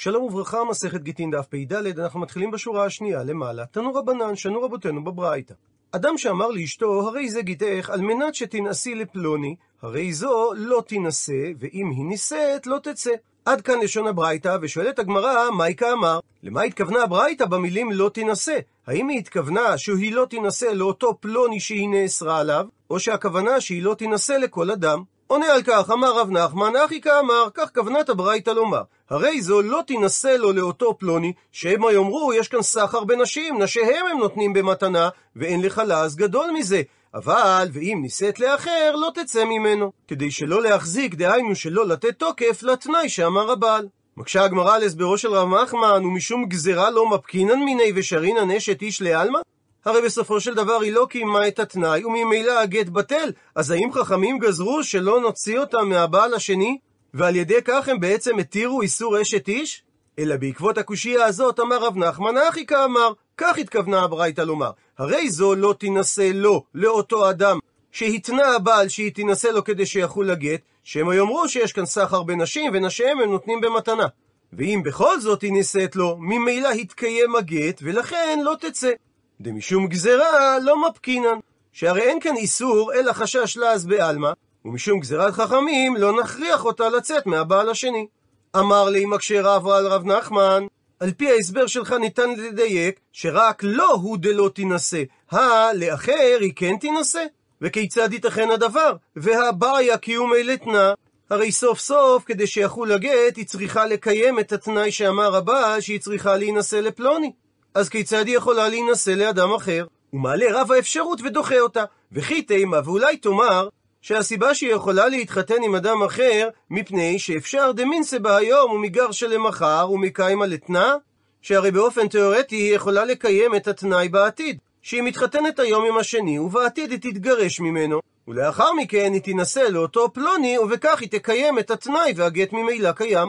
שלום וברכה, מסכת גיטין דף פ"ד, אנחנו מתחילים בשורה השנייה למעלה. תנו רבנן, שנו רבותינו בברייתא. אדם שאמר לאשתו, הרי זה גיטך, על מנת שתנשאי לפלוני, הרי זו לא תינשא, ואם היא נישאת, לא תצא. עד כאן לשון הברייתא, ושואלת הגמרא, מהי כאמר? למה התכוונה הברייתא במילים לא תינשא? האם היא התכוונה שהיא לא תינשא לאותו פלוני שהיא נאסרה עליו, או שהכוונה שהיא לא תינשא לכל אדם? עונה על כך, אמר רב נחמן, אחי כאמר, כך כוונת הברייתא לומר. הרי זו לא תינשא לו לאותו פלוני, שמא יאמרו, יש כאן סחר בנשים, נשיהם הם נותנים במתנה, ואין לך לעז גדול מזה. אבל, ואם נישאת לאחר, לא תצא ממנו. כדי שלא להחזיק, דהיינו שלא לתת תוקף, לתנאי שאמר הבעל. מקשה הגמרא על הסברו של רב מחמן, ומשום גזירה לא מפקינן מיני ושרינן אשת איש לעלמא? הרי בסופו של דבר היא לא קיימה את התנאי, וממילא הגט בטל. אז האם חכמים גזרו שלא נוציא אותה מהבעל השני, ועל ידי כך הם בעצם התירו איסור אשת איש? אלא בעקבות הקושייה הזאת אמר רב נחמן אחי כאמר, כך התכוונה הברייתא לומר, הרי זו לא תינשא לו, לאותו אדם, שהתנה הבעל שהיא תינשא לו כדי שיחול הגט, שמא יאמרו שיש כאן סחר בנשים, ונשיהם הם נותנים במתנה. ואם בכל זאת היא נישאת לו, ממילא התקיים הגט, ולכן לא תצא. דמשום גזרה לא מפקינן, שהרי אין כאן איסור אלא חשש לעז בעלמא, ומשום גזירת חכמים לא נכריח אותה לצאת מהבעל השני. אמר לי מקשה רבו על רב נחמן, על פי ההסבר שלך ניתן לדייק שרק לא הוא דלא תינשא, הא לאחר היא כן תינשא? וכיצד ייתכן הדבר? והבעיה קיומי לתנא, הרי סוף סוף, כדי שיחול הגט, היא צריכה לקיים את התנאי שאמר הבעל שהיא צריכה להינשא לפלוני. אז כיצד היא יכולה להינשא לאדם אחר? הוא מעלה רב האפשרות ודוחה אותה. וכי תימה, ואולי תאמר, שהסיבה שהיא יכולה להתחתן עם אדם אחר, מפני שאפשר דמינסה בה היום ומגרשה למחר ומקיימה לתנא, שהרי באופן תאורטי היא יכולה לקיים את התנאי בעתיד, שהיא מתחתנת היום עם השני, ובעתיד היא תתגרש ממנו, ולאחר מכן היא תינשא לאותו פלוני, ובכך היא תקיים את התנאי והגט ממילא קיים.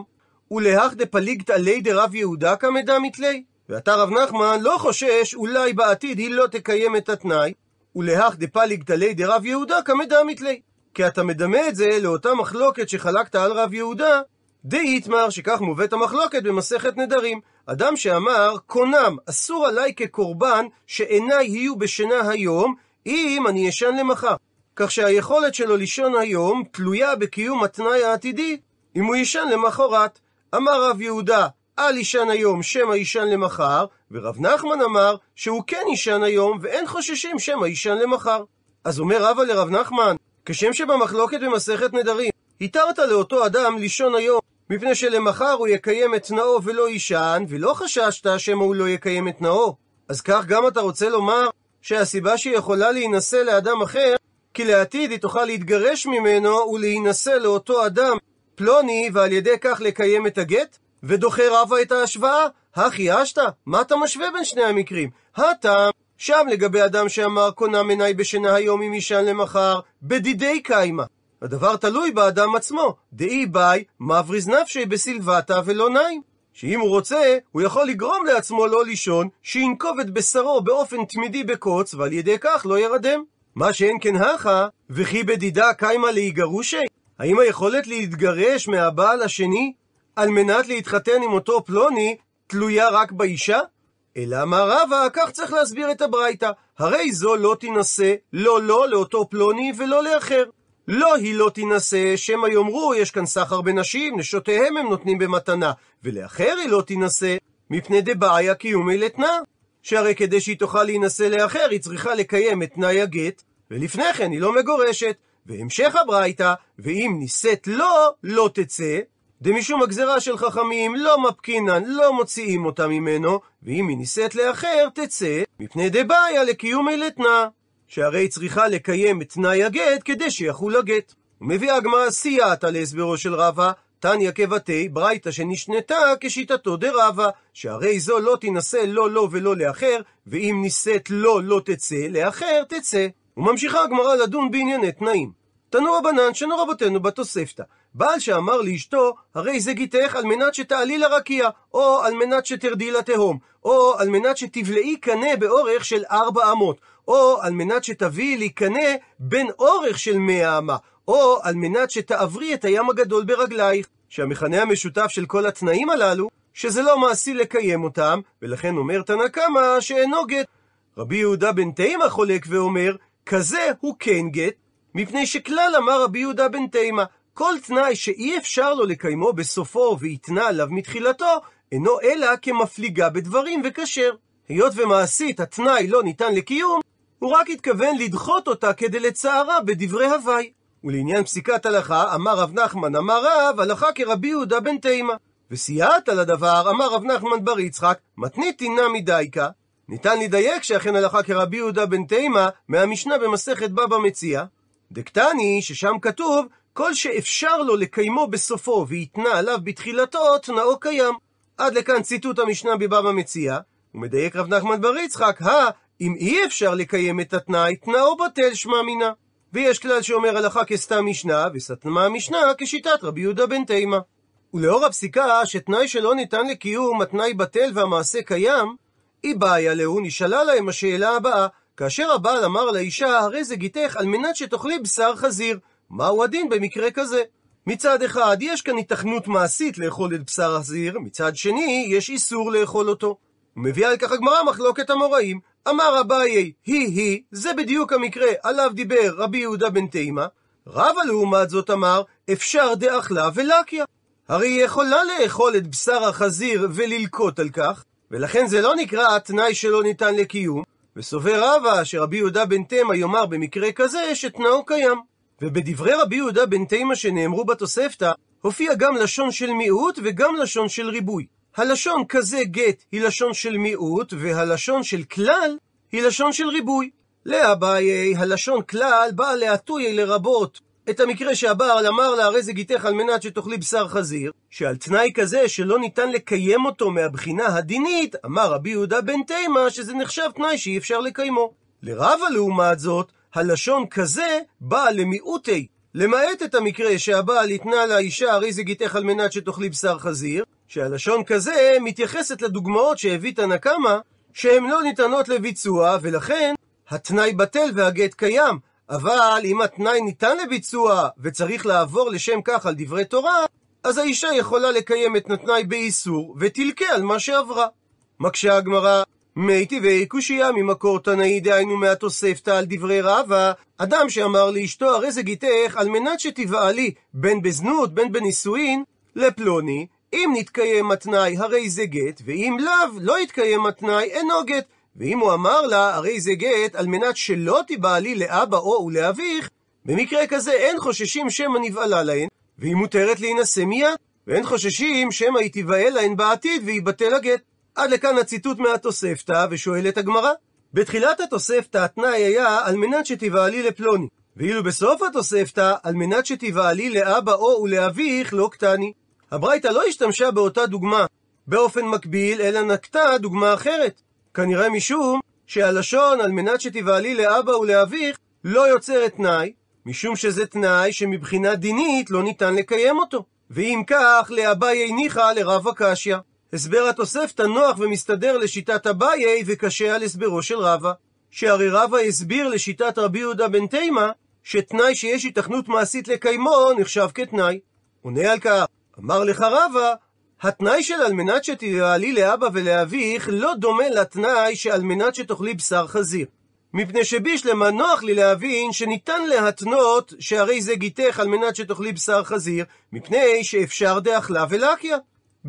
ולהך דפליגתא ליה דרב יהודה כמדע מתלי. ואתה רב נחמן לא חושש אולי בעתיד היא לא תקיים את התנאי, ולהך דפליגתא ליה דרב יהודה כמדע מתלי. כי אתה מדמה את זה לאותה מחלוקת שחלקת על רב יהודה, די יתמר שכך מובאת המחלוקת במסכת נדרים. אדם שאמר, קונם, אסור עליי כקורבן שעיניי יהיו בשינה היום, אם אני ישן למחר. כך שהיכולת שלו לישון היום תלויה בקיום התנאי העתידי, אם הוא יישן למחרת. אמר רב יהודה, אל יישן היום שמא יישן למחר, ורב נחמן אמר שהוא כן יישן היום ואין חוששים שמא יישן למחר. אז אומר רבא לרב נחמן, כשם שבמחלוקת במסכת נדרים, התרת לאותו אדם לישון היום, מפני שלמחר הוא יקיים את תנאו ולא יישן, ולא חששת שמא הוא לא יקיים את תנאו. אז כך גם אתה רוצה לומר שהסיבה שהיא יכולה להינשא לאדם אחר, כי לעתיד היא תוכל להתגרש ממנו ולהינשא לאותו אדם פלוני, ועל ידי כך לקיים את הגט? ודוחה רבה את ההשוואה? הכי אשתא? מה אתה משווה בין שני המקרים? הטעם שם לגבי אדם שאמר קונם עיניי בשינה היום אם יישן למחר, בדידי קיימא. הדבר תלוי באדם עצמו, דאי ביי, מבריז נפשי בסלבתא ולא נעים. שאם הוא רוצה, הוא יכול לגרום לעצמו לא לישון, שינקוב את בשרו באופן תמידי בקוץ, ועל ידי כך לא ירדם. מה שאין כן הכה, וכי בדידה קיימא להיגרושי? האם היכולת להתגרש מהבעל השני, על מנת להתחתן עם אותו פלוני, תלויה רק באישה? אלא אמר רבא, כך צריך להסביר את הברייתא. הרי זו לא תינשא, לא לא לאותו פלוני ולא לאחר. לא היא לא תינשא, שמא יאמרו, יש כאן סחר בנשים, נשותיהם הם נותנים במתנה, ולאחר היא לא תינשא, מפני דבעיה קיומי לתנא. שהרי כדי שהיא תוכל להינשא לאחר, היא צריכה לקיים את תנאי הגט, ולפני כן היא לא מגורשת. והמשך הברייתא, ואם נישאת לא, לא תצא, דמשום הגזרה של חכמים לא מפקינן, לא מוציאים אותה ממנו, ואם היא נישאת לאחר, תצא, מפני דבעיה לקיומי לתנא. שהרי צריכה לקיים את תנאי הגט כדי שיחול הגט. ומביאה הגמרא סייעתא להסברו של רבא, תניא כבתי, ברייתא שנשנתה כשיטתו דרבא, שהרי זו לא תינשא לא לו ולא לאחר, ואם נישאת לו לא תצא, לאחר תצא. וממשיכה הגמרא לדון בענייני תנאים. תנו רבנן שנו רבותינו בתוספתא. בעל שאמר לאשתו, הרי זה גיתך על מנת שתעלי לרקיע, או על מנת שתרדי לתהום, או על מנת שתבלעי קנה באורך של ארבע אמות, או על מנת שתביאי לי קנה בין אורך של מאה אמה, או על מנת שתעברי את הים הגדול ברגלייך. שהמכנה המשותף של כל התנאים הללו, שזה לא מעשי לקיים אותם, ולכן אומר תנא קמא שאינו גט. רבי יהודה בן תימא חולק ואומר, כזה הוא כן גט, מפני שכלל אמר רבי יהודה בן תימא, כל תנאי שאי אפשר לו לקיימו בסופו והתנה עליו מתחילתו, אינו אלא כמפליגה בדברים וכשר. היות ומעשית התנאי לא ניתן לקיום, הוא רק התכוון לדחות אותה כדי לצערה בדברי הוואי. ולעניין פסיקת הלכה, אמר רב נחמן, אמר רב, הלכה כרבי יהודה בן תימא. וסייעת על הדבר, אמר רב נחמן בר יצחק, מתנית תינה מדייקה. ניתן לדייק שאכן הלכה כרבי יהודה בן תימא מהמשנה במסכת בבא מציע. דקטני, ששם כתוב, כל שאפשר לו לקיימו בסופו ויתנה עליו בתחילתו, תנאו קיים. עד לכאן ציטוט המשנה בבבא מציע, ומדייק רב נחמן בר יצחק, הא, אם אי אפשר לקיים את התנאי, תנאו בטל שמע מינה. ויש כלל שאומר הלכה כסתם משנה, וסתמה המשנה כשיטת רבי יהודה בן תימא. ולאור הפסיקה שתנאי שלא ניתן לקיום, התנאי בטל והמעשה קיים, אי בעיה להו, נשאלה להם השאלה הבאה, כאשר הבעל אמר לאישה, הרי זה גיתך על מנת שתאכלי בשר חזיר. מהו הדין במקרה כזה? מצד אחד, יש כאן התכנות מעשית לאכול את בשר החזיר, מצד שני, יש איסור לאכול אותו. ומביאה על כך הגמרא מחלוקת המוראים. אמר אביי, היא-היא, זה בדיוק המקרה עליו דיבר רבי יהודה בן תימא. רבא לעומת זאת אמר, אפשר דאכלה ולקיה. הרי היא יכולה לאכול את בשר החזיר וללקוט על כך, ולכן זה לא נקרא התנאי שלא ניתן לקיום, וסובר רבא שרבי יהודה בן תימא יאמר במקרה כזה שתנאו קיים. ובדברי רבי יהודה בן תימא שנאמרו בתוספתא, הופיע גם לשון של מיעוט וגם לשון של ריבוי. הלשון כזה גט היא לשון של מיעוט, והלשון של כלל היא לשון של ריבוי. לאביי, הלשון כלל באה להטויה לרבות את המקרה שהבעל אמר לה, הרי זה גיתך על מנת שתאכלי בשר חזיר, שעל תנאי כזה שלא ניתן לקיים אותו מהבחינה הדינית, אמר רבי יהודה בן תימא שזה נחשב תנאי שאי אפשר לקיימו. לרבה לעומת זאת, הלשון כזה באה למיעוטי, למעט את המקרה שהבעל התנה לאישה הרי זה גיתך על מנת שתאכלי בשר חזיר, שהלשון כזה מתייחסת לדוגמאות שהביא תנא קמא, שהן לא ניתנות לביצוע, ולכן התנאי בטל והגט קיים. אבל אם התנאי ניתן לביצוע וצריך לעבור לשם כך על דברי תורה, אז האישה יכולה לקיים את התנאי באיסור, ותלקה על מה שעברה. מקשה הגמרא, מי טבעי קושייה ממקור תנאי דהיינו מהתוספתא על דברי רבא, אדם שאמר לאשתו הרי זה גיתך על מנת שתבעלי בין בזנות בין בנישואין לפלוני, אם נתקיים התנאי הרי זה גט, ואם לאו לא יתקיים התנאי אינו גט. ואם הוא אמר לה הרי זה גט על מנת שלא תבעלי לאבא או ולאביך, במקרה כזה אין חוששים שמא נבעלה להן, והיא מותרת להינשא מיד, ואין חוששים שמא היא תיבעל להן בעתיד ויבטל הגט. עד לכאן הציטוט מהתוספתא, ושואלת הגמרא. בתחילת התוספתא התנאי היה על מנת שתבעלי לפלוני, ואילו בסוף התוספתא על מנת שתבעלי לאבא או ולאביך לא קטני. הברייתא לא השתמשה באותה דוגמה באופן מקביל, אלא נקטה דוגמה אחרת. כנראה משום שהלשון על מנת שתבעלי לאבא ולאביך לא יוצרת תנאי, משום שזה תנאי שמבחינה דינית לא ניתן לקיים אותו. ואם כך, לאביי הניחה לרב הקשיא. הסבר התוספתא נוח ומסתדר לשיטת אביי וקשה על הסברו של רבא. שהרי רבא הסביר לשיטת רבי יהודה בן תימא, שתנאי שיש התכנות מעשית לקיימו נחשב כתנאי. עונה על כך, אמר לך רבא, התנאי של על מנת שתעלי לאבא ולאביך לא דומה לתנאי שעל מנת שתאכלי בשר חזיר. מפני שבישלמה נוח לי להבין שניתן להתנות שהרי זה גיתך על מנת שתאכלי בשר חזיר, מפני שאפשר דאכלה ולקיה.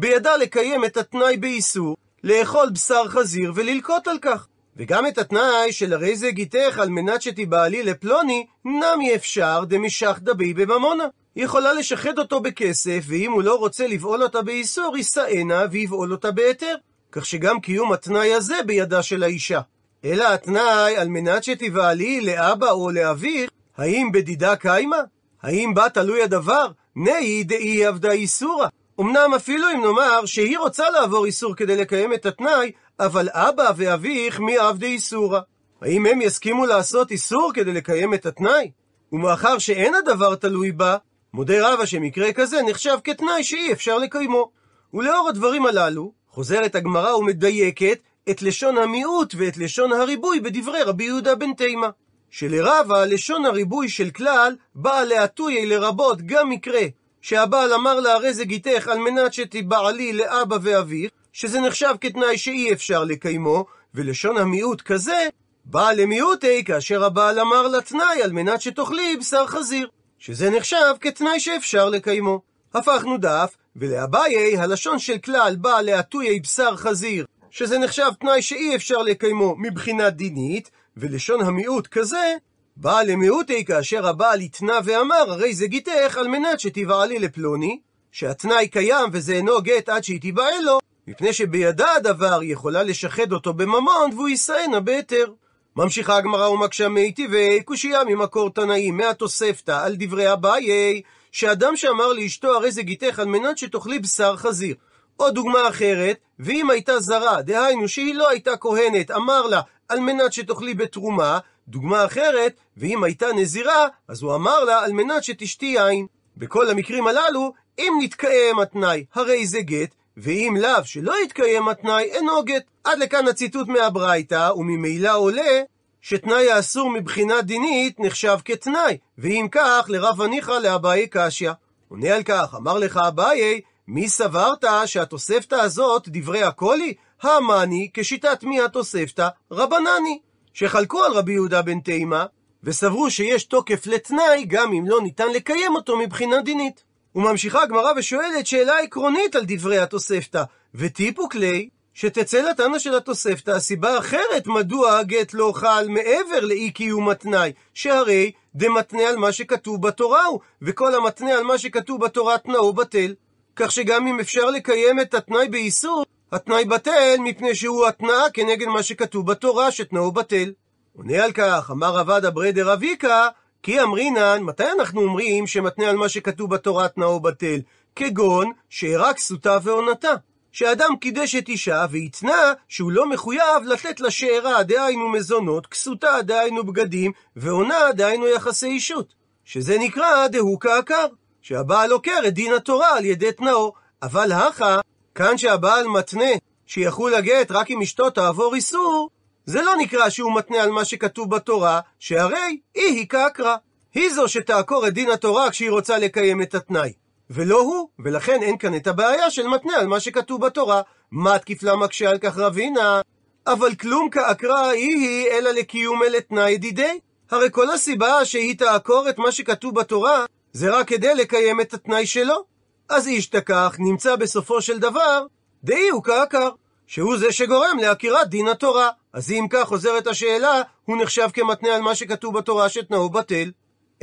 בידה לקיים את התנאי באיסור, לאכול בשר חזיר וללקוט על כך. וגם את התנאי של הרי זה גיתך על מנת שתבעלי לפלוני, נמי אפשר דמשך דבי בממונה. היא יכולה לשחד אותו בכסף, ואם הוא לא רוצה לבעול אותה באיסור, יישאנה ויבעול אותה בהיתר. כך שגם קיום התנאי הזה בידה של האישה. אלא התנאי על מנת שתבעלי לאבא או לאביך, האם בדידה קיימה? האם בה תלוי הדבר? נאי דאי עבדה איסורה. אמנם אפילו אם נאמר שהיא רוצה לעבור איסור כדי לקיים את התנאי, אבל אבא ואביך מי עבדי איסורה. האם הם יסכימו לעשות איסור כדי לקיים את התנאי? ומאחר שאין הדבר תלוי בה, מודה רבא שמקרה כזה נחשב כתנאי שאי אפשר לקיימו. ולאור הדברים הללו, חוזרת הגמרא ומדייקת את לשון המיעוט ואת לשון הריבוי בדברי רבי יהודה בן תימא. שלרבה לשון הריבוי של כלל באה להטויה לרבות גם מקרה שהבעל אמר לה הרי זה גיתך על מנת שתבעלי לאבא ואביך, שזה נחשב כתנאי שאי אפשר לקיימו, ולשון המיעוט כזה, בא למיעוטי כאשר הבעל אמר לה תנאי על מנת שתאכלי בשר חזיר, שזה נחשב כתנאי שאפשר לקיימו. הפכנו דף, ולאביי הלשון של כלל בא להטויי בשר חזיר, שזה נחשב תנאי שאי אפשר לקיימו מבחינה דינית, ולשון המיעוט כזה, בא למיעוטי כאשר הבעל התנה ואמר, הרי זה גיתך על מנת שתבעלי לפלוני, שהתנאי קיים וזה אינו גט עד שהיא תיבעל לו, מפני שבידה הדבר יכולה לשחד אותו בממון והוא יישאנה בהיתר. ממשיכה הגמרא ומקשה מיטיבי, קושייה ממקור תנאים מהתוספתא על דברי אביי, שאדם שאמר לאשתו הרי זה גיתך על מנת שתאכלי בשר חזיר. או דוגמה אחרת, ואם הייתה זרה, דהיינו שהיא לא הייתה כהנת, אמר לה על מנת שתאכלי בתרומה, דוגמה אחרת, ואם הייתה נזירה, אז הוא אמר לה על מנת שתשתי יין. בכל המקרים הללו, אם נתקיים התנאי, הרי זה גט, ואם לאו שלא יתקיים התנאי, אינו גט. עד לכאן הציטוט מהברייתא, וממילא עולה שתנאי האסור מבחינה דינית נחשב כתנאי, ואם כך, לרב הניחא לאביי קשיא. עונה על כך, אמר לך אביי, מי סברת שהתוספתא הזאת דברי הקולי? המאני כשיטת מי התוספתא? רבנני. שחלקו על רבי יהודה בן תימה, וסברו שיש תוקף לתנאי גם אם לא ניתן לקיים אותו מבחינה דינית. וממשיכה הגמרא ושואלת שאלה עקרונית על דברי התוספתא, וטיפו כלי, שתצא לתנא של התוספתא סיבה אחרת מדוע הגט לא חל מעבר לאי קיום התנאי, שהרי דמתנה על מה שכתוב בתורה הוא, וכל המתנה על מה שכתוב בתורה תנאו בטל. כך שגם אם אפשר לקיים את התנאי באיסור, התנאי בטל מפני שהוא התנאה כנגד מה שכתוב בתורה שתנאו בטל. עונה על כך, אמר רבד אברדר אביקה, כי אמרינן, מתי אנחנו אומרים שמתנה על מה שכתוב בתורה תנאו בטל? כגון שאירע כסותה ועונתה. שאדם קידש את אישה והתנה שהוא לא מחויב לתת לה שאירה, דהיינו מזונות, כסותה, דהיינו בגדים, ועונה, דהיינו יחסי אישות. שזה נקרא דהו כעקר, שהבעל עוקר את דין התורה על ידי תנאו, אבל הכה, כאן שהבעל מתנה שיחול הגט רק אם אשתו תעבור איסור, זה לא נקרא שהוא מתנה על מה שכתוב בתורה, שהרי היא היא קקרא. היא זו שתעקור את דין התורה כשהיא רוצה לקיים את התנאי. ולא הוא, ולכן אין כאן את הבעיה של מתנה על מה שכתוב בתורה. מה תקיף לה מקשה על כך רבינה? אבל כלום כעקרא היא היא, אלא לקיום אלה תנאי דידי. הרי כל הסיבה שהיא תעקור את מה שכתוב בתורה, זה רק כדי לקיים את התנאי שלו. אז איש תקח נמצא בסופו של דבר, דאי הוא כעקר, שהוא זה שגורם לעקירת דין התורה. אז אם כך חוזרת השאלה, הוא נחשב כמתנה על מה שכתוב בתורה שתנאו בטל.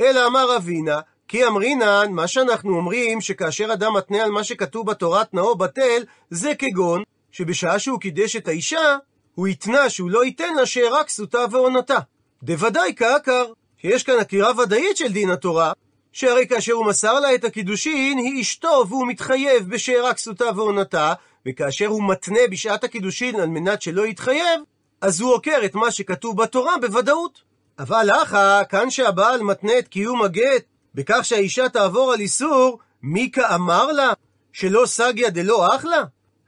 אלא אמר אבינה, כי אמרינן, מה שאנחנו אומרים, שכאשר אדם מתנה על מה שכתוב בתורה תנאו בטל, זה כגון, שבשעה שהוא קידש את האישה, הוא התנה שהוא לא ייתן לה שאירה כסותה ועונתה. דוודאי כעקר, שיש כאן עקירה ודאית של דין התורה, שהרי כאשר הוא מסר לה את הקידושין, היא אשתו והוא מתחייב בשאירה כסותה ועונתה, וכאשר הוא מתנה בשעת הקידושין על מנת שלא יתחייב, אז הוא עוקר את מה שכתוב בתורה בוודאות. אבל אחא, כאן שהבעל מתנה את קיום הגט בכך שהאישה תעבור על איסור, מיקה אמר לה שלא סגיה דלא אחלה?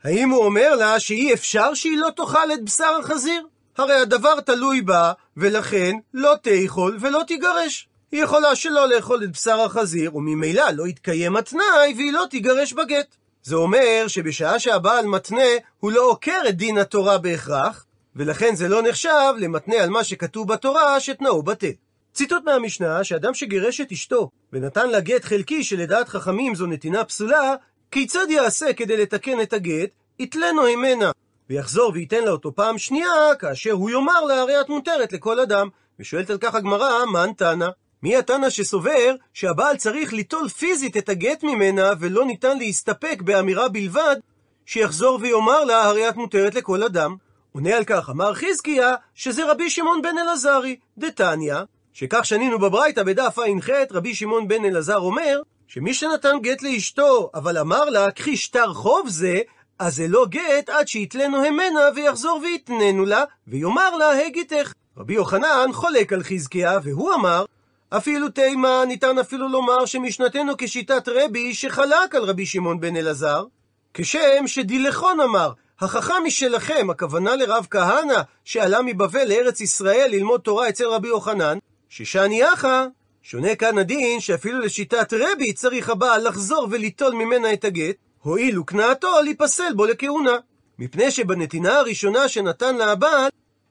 האם הוא אומר לה שאי אפשר שהיא לא תאכל את בשר החזיר? הרי הדבר תלוי בה, ולכן לא תאכול ולא תיגרש. היא יכולה שלא לאכול את בשר החזיר, וממילא לא יתקיים התנאי, והיא לא תיגרש בגט. זה אומר שבשעה שהבעל מתנה, הוא לא עוקר את דין התורה בהכרח, ולכן זה לא נחשב למתנה על מה שכתוב בתורה שתנאו בטל. ציטוט מהמשנה, שאדם שגירש את אשתו ונתן לה גט חלקי שלדעת חכמים זו נתינה פסולה, כיצד יעשה כדי לתקן את הגט? יתלנו הימנה, ויחזור וייתן לה אותו פעם שנייה, כאשר הוא יאמר לה הרי את מותרת לכל אדם. ושואלת על כך הגמרא, מן תנא? מי התנא שסובר שהבעל צריך ליטול פיזית את הגט ממנה ולא ניתן להסתפק באמירה בלבד שיחזור ויאמר לה הרי את מותרת לכל אדם? עונה על כך אמר חזקיה שזה רבי שמעון בן אלעזרי, דתניא, שכך שנינו בברייתא בדף ע"ח רבי שמעון בן אלעזר אומר שמי שנתן גט לאשתו אבל אמר לה קחי שטר חוב זה אז זה לא גט עד שיתלנו המנה ויחזור ויתננו לה ויאמר לה הגיתך. רבי יוחנן חולק על חזקיה והוא אמר אפילו תימה ניתן אפילו לומר שמשנתנו כשיטת רבי שחלק על רבי שמעון בן אלעזר, כשם שדילכון אמר, החכם משלכם, הכוונה לרב כהנא, שעלה מבבל לארץ ישראל ללמוד תורה אצל רבי יוחנן, ששני אחא, שונה כאן הדין שאפילו לשיטת רבי צריך הבעל לחזור וליטול ממנה את הגט, הואיל וכנעתו להיפסל בו לכהונה. מפני שבנתינה הראשונה שנתן לה הבעל,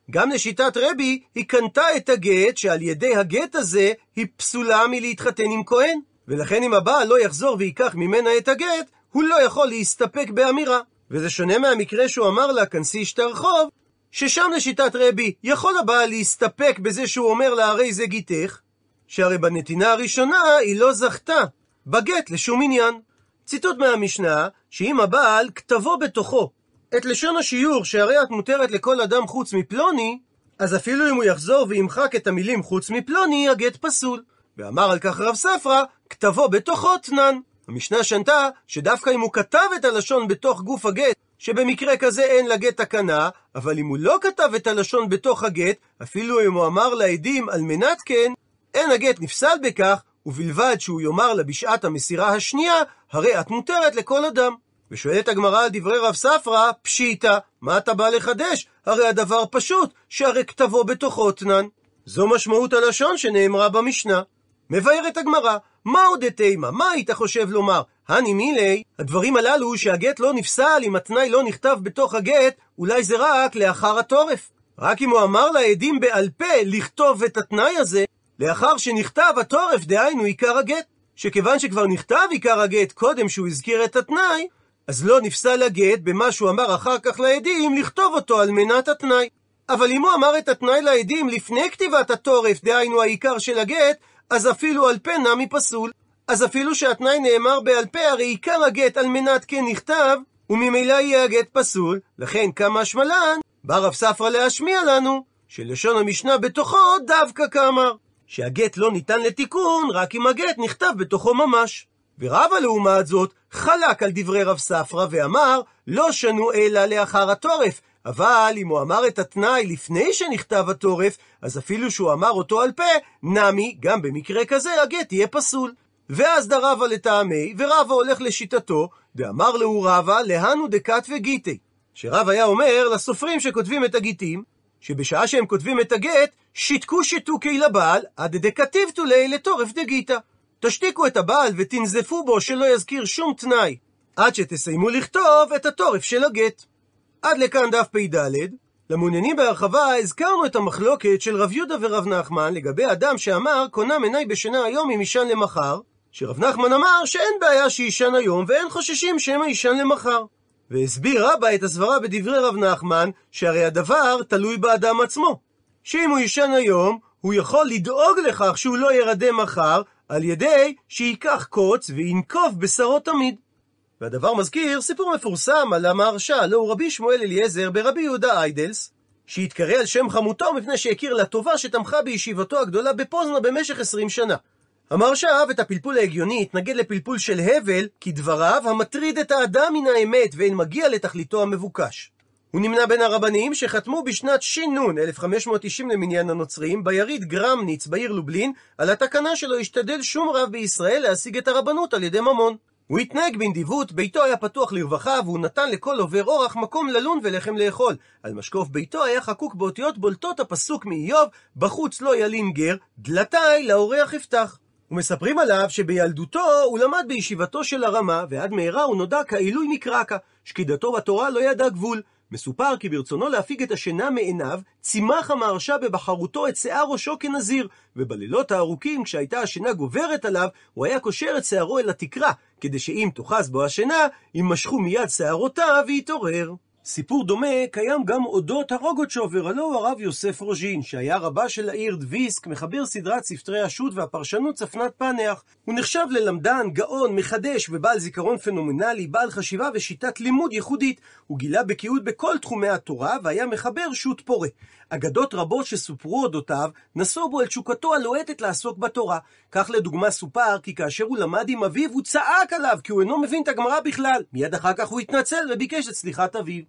גם לשיטת רבי, היא קנתה את הגט, שעל ידי הגט הזה היא פסולה מלהתחתן עם כהן. ולכן אם הבעל לא יחזור וייקח ממנה את הגט, הוא לא יכול להסתפק באמירה. וזה שונה מהמקרה שהוא אמר לה, כנסי שטר חוב, ששם לשיטת רבי, יכול הבעל להסתפק בזה שהוא אומר לה, הרי זה גיתך, שהרי בנתינה הראשונה היא לא זכתה בגט לשום עניין. ציטוט מהמשנה, שאם הבעל כתבו בתוכו את לשון השיעור שהרי את מותרת לכל אדם חוץ מפלוני, אז אפילו אם הוא יחזור וימחק את המילים חוץ מפלוני, הגט פסול. ואמר על כך רב ספרא, כתבו בתוכו תנן. המשנה שנתה שדווקא אם הוא כתב את הלשון בתוך גוף הגט, שבמקרה כזה אין לגט תקנה, אבל אם הוא לא כתב את הלשון בתוך הגט, אפילו אם הוא אמר לעדים על מנת כן, אין הגט נפסל בכך, ובלבד שהוא יאמר לה בשעת המסירה השנייה, הרי את מותרת לכל אדם. ושואלת הגמרא על דברי רב ספרא, פשיטא, מה אתה בא לחדש? הרי הדבר פשוט, שהרי כתבו בתוכו תנן. זו משמעות הלשון שנאמרה במשנה. מבארת הגמרא, מה עוד דתימה? מה היית חושב לומר? הני מילי, הדברים הללו שהגט לא נפסל אם התנאי לא נכתב בתוך הגט, אולי זה רק לאחר התורף. רק אם הוא אמר לעדים בעל פה לכתוב את התנאי הזה, לאחר שנכתב התורף, דהיינו עיקר הגט. שכיוון שכבר נכתב עיקר הגט קודם שהוא הזכיר את התנאי, אז לא נפסל הגט במה שהוא אמר אחר כך לעדים לכתוב אותו על מנת התנאי. אבל אם הוא אמר את התנאי לעדים לפני כתיבת התורף, דהיינו העיקר של הגט, אז אפילו על פה נמי פסול. אז אפילו שהתנאי נאמר בעל פה, הרי עיקר הגט על מנת כן נכתב, וממילא יהיה הגט פסול, לכן כמה שמלן, בא רב ספרא להשמיע לנו, שלשון המשנה בתוכו דווקא כאמר, שהגט לא ניתן לתיקון רק אם הגט נכתב בתוכו ממש. ורבא לעומת זאת חלק על דברי רב ספרא ואמר לא שנו אלא לאחר התורף אבל אם הוא אמר את התנאי לפני שנכתב התורף, אז אפילו שהוא אמר אותו על פה, נמי, גם במקרה כזה, הגט יהיה פסול. ואז דרבה לטעמי, ורבא הולך לשיטתו, ואמר לו רבא, להנו דקת וגיטי. שרב היה אומר לסופרים שכותבים את הגיטים, שבשעה שהם כותבים את הגט, שיתקו שיתוקי לבעל, עד דקטיבתו ליה לתורף דגיתא. תשתיקו את הבעל ותנזפו בו שלא יזכיר שום תנאי, עד שתסיימו לכתוב את התורף של הגט. עד לכאן דף פ"ד. למעוניינים בהרחבה הזכרנו את המחלוקת של רב יהודה ורב נחמן לגבי אדם שאמר קונה מנהי בשינה היום אם יישן למחר, שרב נחמן אמר שאין בעיה שיישן היום ואין חוששים שמא יישן למחר. והסביר רבא את הסברה בדברי רב נחמן, שהרי הדבר תלוי באדם עצמו. שאם הוא יישן היום, הוא יכול לדאוג לכך שהוא לא ירדם מחר, על ידי שייקח קוץ וינקוב בשרו תמיד. והדבר מזכיר סיפור מפורסם על המהרש"א, לא הוא רבי שמואל אליעזר ברבי יהודה איידלס, שהתקרא על שם חמותו מפני שהכיר לטובה שתמכה בישיבתו הגדולה בפוזנה במשך עשרים שנה. המהרש"א אהב את הפלפול ההגיוני, התנגד לפלפול של הבל, כדבריו המטריד את האדם מן האמת ואין מגיע לתכליתו המבוקש. הוא נמנה בין הרבנים שחתמו בשנת ש"ן, 1590 למניין הנוצרים, ביריד גרמניץ בעיר לובלין, על התקנה שלא השתדל שום רב בישראל להשיג את הרבנות על ידי ממון. הוא התנהג בנדיבות, ביתו היה פתוח לרווחה, והוא נתן לכל עובר אורח מקום ללון ולחם לאכול. על משקוף ביתו היה חקוק באותיות בולטות הפסוק מאיוב, בחוץ לא ילין גר, דלתי לאורח יפתח. ומספרים עליו שבילדותו הוא למד בישיבתו של הרמה, ועד מהרה הוא נודע כעילוי נקרקה, שקידתו בתורה לא ידע גבול. מסופר כי ברצונו להפיג את השינה מעיניו, צימח המהרשע בבחרותו את שיער ראשו כנזיר, ובלילות הארוכים, כשהייתה השינה גוברת עליו, הוא היה קושר את שערו אל התקרה, כדי שאם תאחז בו השינה, יימשכו מיד שערותיו ויתעורר. סיפור דומה קיים גם אודות הרוגוצ'ובר, הלא הוא הרב יוסף רוז'ין, שהיה רבה של העיר דוויסק, מחבר סדרת ספרי השו"ת והפרשנות צפנת פנח. הוא נחשב ללמדן, גאון, מחדש ובעל זיכרון פנומנלי, בעל חשיבה ושיטת לימוד ייחודית. הוא גילה בקיאות בכל תחומי התורה, והיה מחבר שו"ת פורה. אגדות רבות שסופרו אודותיו, נשאו בו אל תשוקתו הלוהטת לעסוק בתורה. כך לדוגמה סופר כי כאשר הוא למד עם אביו, הוא צעק עליו, כי הוא אינו מבין את הגמרא בכלל. מיד אחר כך הוא התנצל וביקש את סליחת אביו.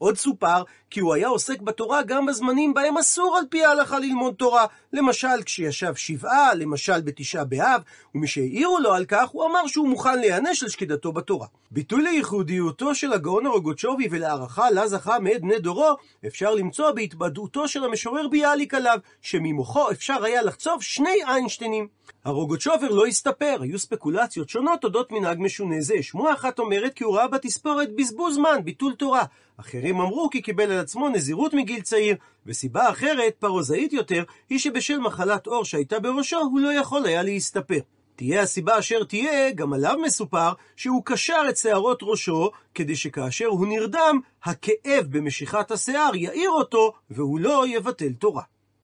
עוד סופר כי הוא היה עוסק בתורה גם בזמנים בהם אסור על פי ההלכה ללמוד תורה. למשל, כשישב שבעה, למשל בתשעה באב, ומשהעירו לו על כך, הוא אמר שהוא מוכן להיענש על שקידתו בתורה. ביטוי לייחודיותו של הגאון הרוגוצ'ובי ולהערכה לה זכה מאת בני דורו, אפשר למצוא בהתבדעותו של המשורר ביאליק עליו, שממוחו אפשר היה לחצוב שני איינשטיינים. הרוגוצ'ובר לא הסתפר, היו ספקולציות שונות אודות מנהג משונה זה. שמועה אחת אומרת כי הוא ראה בתספורת בזבוז זמן, ביטול תורה. אחרים אמרו כי קיבל על עצמו נזירות מגיל צעיר, וסיבה אחרת, פרוזאית יותר, היא שבשל מחלת עור שהייתה בראשו, הוא לא יכול היה להסתפר. תהיה הסיבה אשר תהיה, גם עליו מסופר שהוא קשר את שערות ראשו, כדי שכאשר הוא נרדם, הכאב במשיכת השיער יאיר אותו, והוא לא יבטל תורה.